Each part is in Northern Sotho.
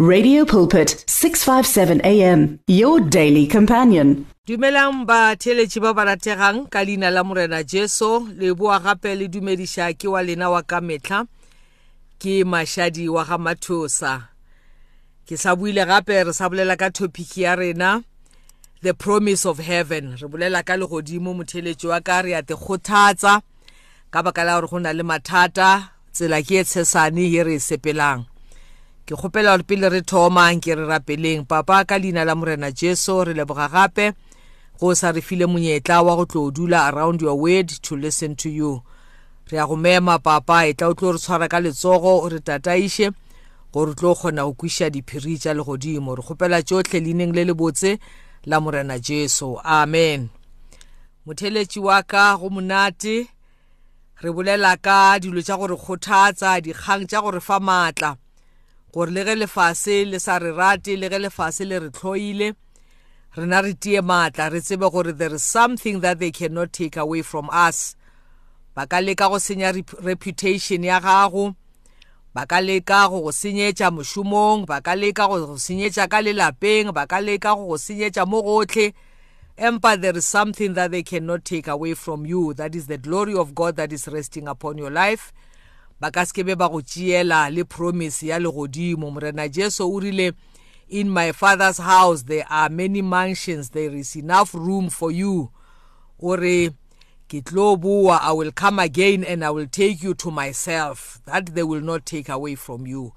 Radio Pulpit 657 AM your daily companion Dumelang ba theletši ba barategang ka leina la Morena Jesu le boa gape le dumediša ke wa lena wa ka mehla ke mashadi wa ga Mathosa ke sa buile gape re sa bolela ka topic ya rena the promise of heaven re bolela ka legodimo motheletši wa ka re ya te kgothatsa ka baka la gore go na le mathata tsela ke e tshesane ye re e sepelang ke kgopela gore pele re thomang ke re rapeleng papa ka leina la morena jesu re leboga gape go sa re file monyetla wa go tlo dula around your word to listen to you re ya go mema papa e tla o tlo re tshwara ka letsogo o re tataiše gore tlo kgona go kwiša diphiri tša legodimo re kgopela tšohle leineng le lebotse la morena jesu amen motheletši wa ka go monate Re bolela ka dilo tša go re kgothatsa, dikgang tša go re fa maatla, gore le ge lefase le sa re rate, le ge lefase le re tlhoile, rena re tie maatla, re tsebe gore there is something that they cannot take away from us. Ba ka leka go senya reputation ya gago, ba ka leka go go senyetša mošomong ba ka leka go go senyetša ka lelapeng ba ka leka go go senyetša mo gotlhe Empa there is something that they cannot take away from you, that is the glory of God that is resting upon your life. Ba ka seke be ba go tšeela le promise ya legodimo. Morena Jesu o rile, In my father's house there are many mansions, there is enough room for you. O re, Ke tlo boa, I will come again and I will take you to myself that they will not take away from you.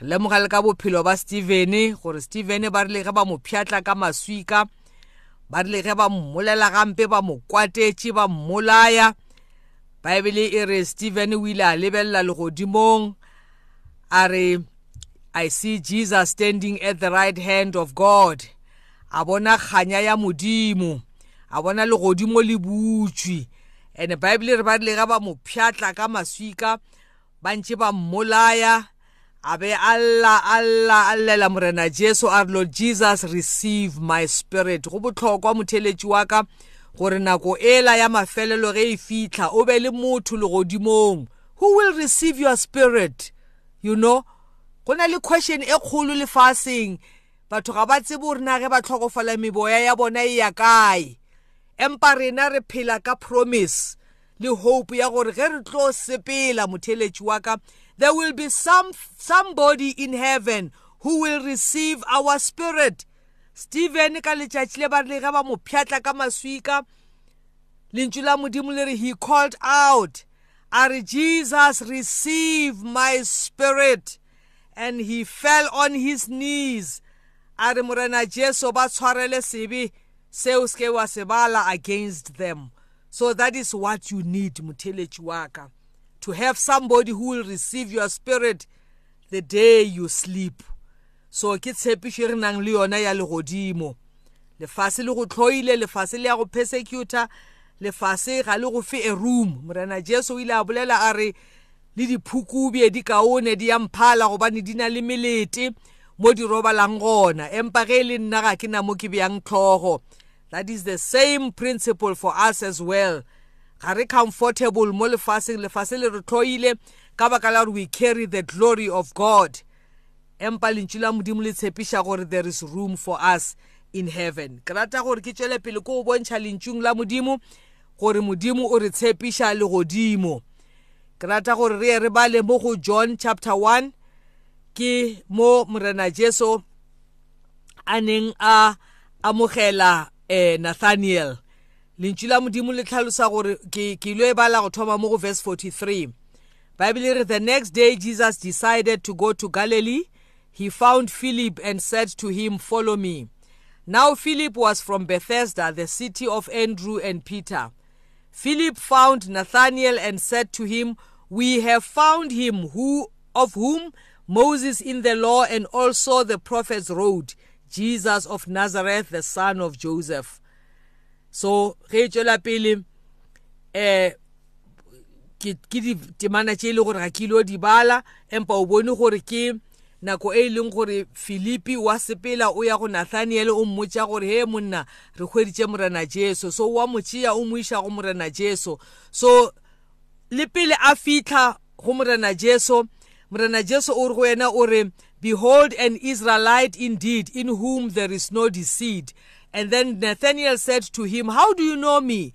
Re lemoga le ka bophelo ba Stevene gore Stevene ba rile ge ba mo pšhatla ka maswika ba rile ge ba mmolela gampe ba mo kwatetše ba mmolaya baebele e re stephen o ile a lebelela legodimong a re i see jesus standing at the right hand of god a bona kganya ya modimo a bona legodimo le butšwi ene baebele re ba rile ga ba mo pšhatla ka maswika ba ntše ba mmolaya a be alla alla a llela morena jesu a re lord jesus receive my spirit go bohlokwa motheletši wa ka gore nako ela ya mafelelo ge e fitlha o be le motho legodimong who will receive your spirit you know go na le question e kgolo lefaseng Batho ga ba tsebe gore na ge ba tlhokofala meboya ya bona e ya kae. Empa rena re phela ka promise le hope ya gore ge re tlo sepela motheletši wa ka there will be some somebody in heaven who will receive our spirit Stephen ka letšatši le ba rile ge ba mo pšhatla ka maswika lentšu la modimo le re he called out a re jesus receive my spirit and he fell on his knees a re morena jesu ba tshwarele sebe seo se ke wa se bala against them so that is what you need motheletši wa ka to have somebody who will receive your spirit the day you sleep so ke tshepišo e re nang le yona ya legodimo lefase le go tlhoile lefase le ya go persecutor lefase ga le go fe a room morena jesu o ile a bolela a re le diphukubje di kaone di ya mphala gobane di na le melete mo di robalang gona empa ge e le nna ga ke na mo ke bjang tlhogo that is the same principle for us as well ga re comfortable mo lefaseng lefase le re tlhoile ka baka la gore we carry the glory of god empa lentšu la modimo le tshepiša gore there is room for us in heaven ke rata gore ke tšwele pele ko go bontšha lentšung la modimo gore modimo o re tshepiša legodimo Ke rata gore re ye re bale mo go John chapter 1 ke mo Morena Jesu a neng a amogela eh, Nathaniel lentšu la modimo le tlhalosa gore ke ile e bala go thoma mo go verse 43 bible re the next day jesus decided to go to galilee he found philip and said to him follow me now philip was from bethesda the city of andrew and peter Philip found Nathanael and said to him, We have found him who, of whom Moses in the law and also the prophets wrote, Jesus of Nazareth, the son of Joseph. So, ge tšwela pele, eh, ke di temana tše e le gore ga ke ile o di bala empa o bone gore ke nako e e leng gore filipi wa sepela o ya go nathaniele o mmotša gore he monna re hweditše morena jesu so wa mo tšea o mo iša go morena jesu so le pele a fitlha go morena jesu morena jesu o re go yena o re behold an israelite indeed in whom there is no deceit and then nathaniel said to him how do you know me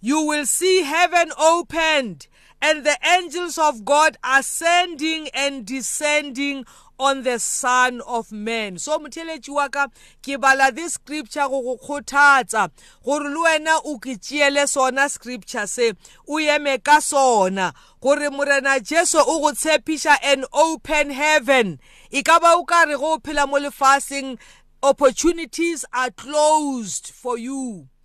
You will see heaven opened and the angels of God ascending and descending on the son of man so motheletši wa ka ke bala this scripture go go kgothatsa gore le wena o ke tšeele sona scripture se o eme ka sona gore morena jesu o go tshepiša an open heaven e ka ba o ka re go phela mo lefaseng opportunities are closed for you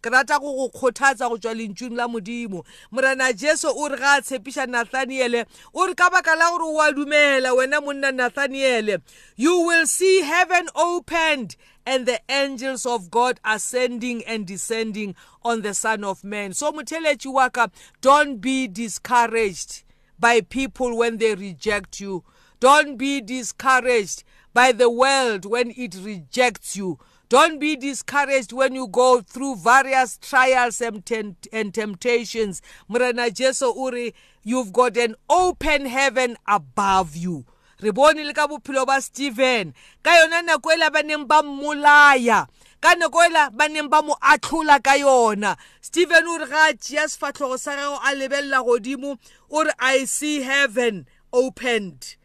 Ke rata go go kgothatsa go tšwa lentšung la Modimo. Morena Jesu o re ga a tshepiša Nathaniele, o re ka baka la gore o a dumela wena monna Nathaniele, you will see heaven opened and the angels of God ascending and descending on the Son of Man. So motheletši wa ka, don't be discouraged by people when they reject you. Don't be discouraged by the world when it rejects you. Don't be discouraged when you go through various trials and, tempt and temptations. Morena Jesu o re, you've got an open heaven above you. Re bone le ka bophelo ba Stephen. Ka yona nako ela ba neng ba mmolaya. ka nako ela ba neng ba mo atlhola ka yona stephen o re ga a tšea sefatlhogo sa gago a lebelela godimo o re i see heaven opened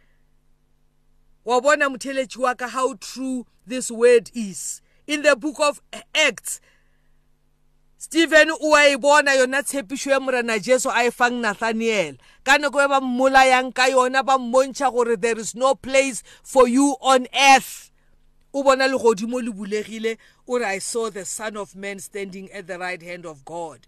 Wa bona motheletši wa ka how true this word is. In the book of Acts, Stephen o a e bona yona tshepišo ya morena Jesu a e fang Nathaniel ka nako e ba mmolayang ka yona ba mmontšha gore there is no place for you on earth o bona legodimo le bulegile o re I saw the son of man standing at the right hand of God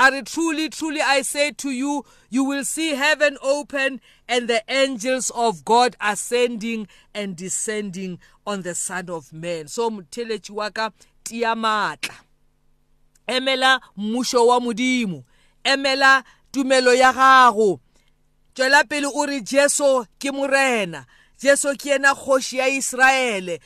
A re, Truly, truly, I say to you, you will see heaven open and the angels of God ascending and descending on the Son of Man. So, motheletši wa ka, tia maatla. Emela mmušo wa Modimo. Emela tumelo ya gago. Tšwela pele o re Jesu ke Morena. Jesu ke yena kgoši ya Iseraele.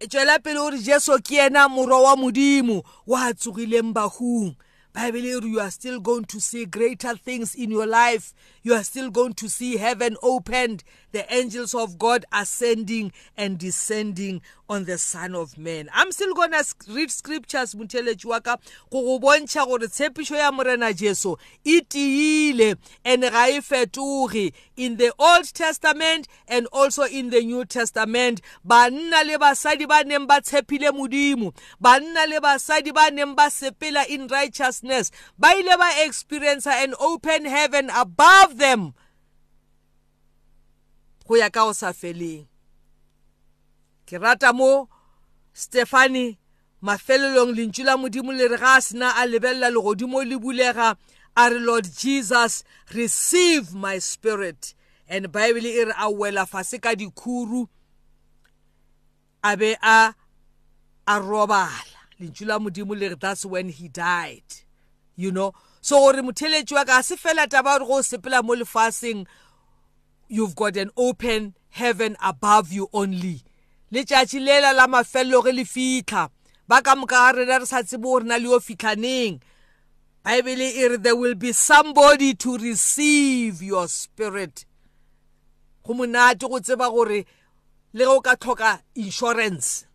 Tšwela pele o re Jesu ke yena morwa wa Modimo wa tsogileng bahung. Bible e re you are still going to see greater things in your life. You are still going to see heaven opened, the angels of God ascending and descending on the Son of Man. I'm still going to read scriptures motheletši wa ka go go bontšha gore tshepišo ya Morena Jesu e tiile and ga e fetoge in the old testament and also in the new testament banna le basadi ba neng ba tshepile modimo banna le basadi ba neng ba sepela in righteousness ba ile ba experience an open heaven above them go ya ka go sa feleng ke rata mo stefane Mafelelong lentšu la Modimo le re ga a sena a lebelela legodimo le bulega a re Lord Jesus receive my spirit and Bible e re a wela fase ka dikhuru a be a a robala lentšu la Modimo le re that's when he died you know so gore motheletši wa ka a se fela taba gore go sepela mo lefaseng you've got an open heaven above you only letšatši lela la mafelelo ge le fitlha ba ka moka ga rena re sa tsebe gore na le yo fitlhaneng baebele e re there will be somebody to receive your spirit go monate go tseba gore le go ka tlhoka insurance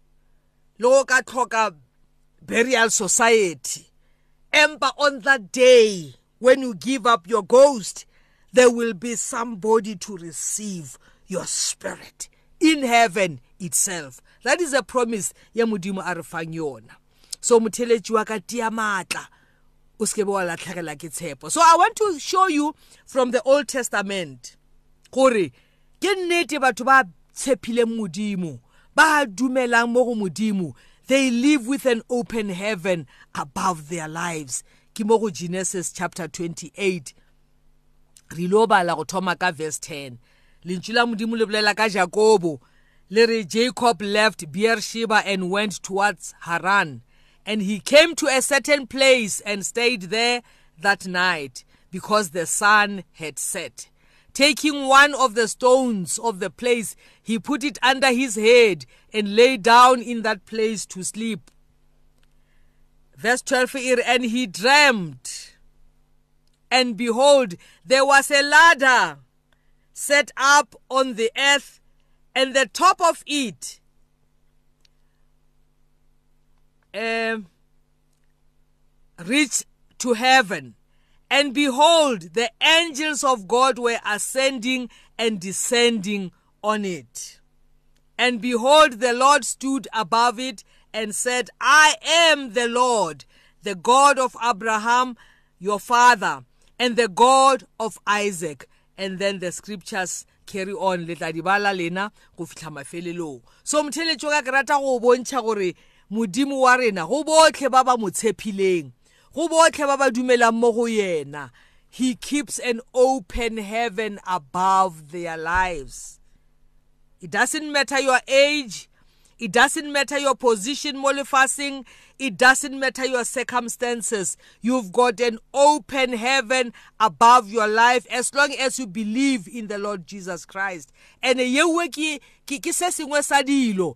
le go ka tlhoka burial society empa on that day When you give up your ghost, there will be somebody to receive your spirit in heaven itself. That is a promise ya modimo a re fang yona. So motheletši wa ka tia matla o se ke be wa latlhegela ke tshepo. So I want to show you from the Old Testament gore ke nnete batho ba tshepileng modimo ba dumelang mo go modimo they live with an open heaven above their lives ke mo go genesis chapter 28 re lo bala go thoma ka verse 10 lentswe la modimo le bolela ka jakobo le re jacob left beersheba and went towards haran and he came to a certain place and stayed there that night because the sun had set Taking one of the stones of the place, he put it under his head and lay down in that place to sleep. Verse 12 And he dreamed, and behold, there was a ladder set up on the earth, and the top of it. Uh, reached to heaven And behold, the angels of God were ascending and descending on it. And behold, the Lord stood above it and said, I am the Lord, the God of Abraham, your father, and the God of Isaac. And then the scriptures carry on le tla di bala lena go fitlha mafelelong so motheletso ka ke rata go bontšha gore modimo wa rena go botlhe ba ba mo tshepileng go botlhe ba ba dumelang mo go yena he keeps an open heaven above their lives it doesn't matter your age it doesn't matter your position mo lefaseng it doesn't matter your circumstances you've got an open heaven above your life as long as you believe in the lord jesus christ and yewe ke ke se sengwe sa dilo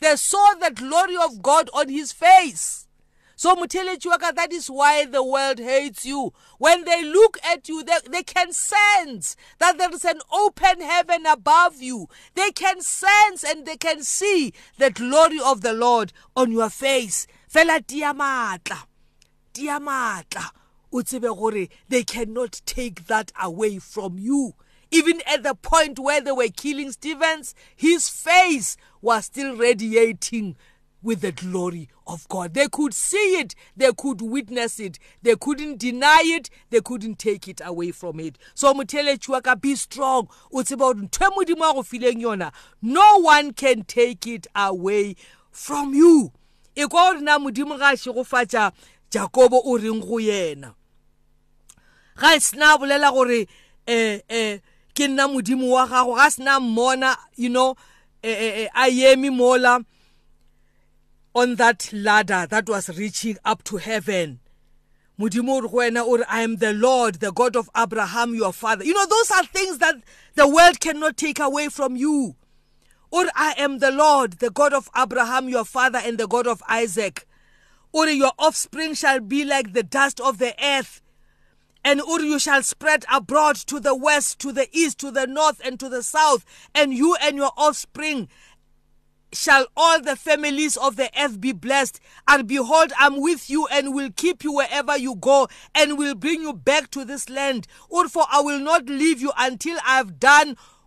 they saw the glory of God on his face. So, Mutelechuaka, that is why the world hates you. When they look at you, they, they can sense that there is an open heaven above you. They can sense and they can see the glory of the Lord on your face. Fela diamatla. Diamatla. Utsebe they cannot take that away from you even at the point where they were killing Stevens, his face was still radiating with the glory of God. They could see it, they could witness it, they couldn't deny it, they couldn't take it away from it. So Mutelechi waka be strong. It's e about No one can take it away from you. e kwa gore na modimo ga a šegofatša jakobo o reng go yena ga e sena bolela gore eh eh ke nna modimo wa gago ga sena mmona you know eh, eh, eh, a yeme mola on that ladder that was reaching up to heaven modimo o re go wena o re i am the lord the god of abraham your father you know those are things that the world cannot take away from you o re i am the lord the god of abraham your father and the god of isaac o re your offspring shall be like the dust of the earth and o re you shall spread abroad to the west to the east to the north and to the south and you and your offspring shall all the families of the earth be blessed. And behold, I'm with you and will keep you wherever you go and will bring you back to this land. Therefore, I will not leave you until I have done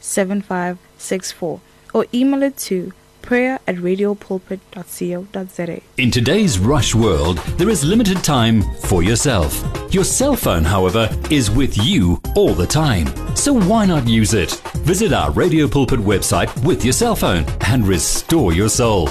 7564 or email it to prayer at radiopulpit.co.za. In today's rush world, there is limited time for yourself. Your cell phone, however, is with you all the time. So why not use it? Visit our Radio Pulpit website with your cell phone and restore your soul.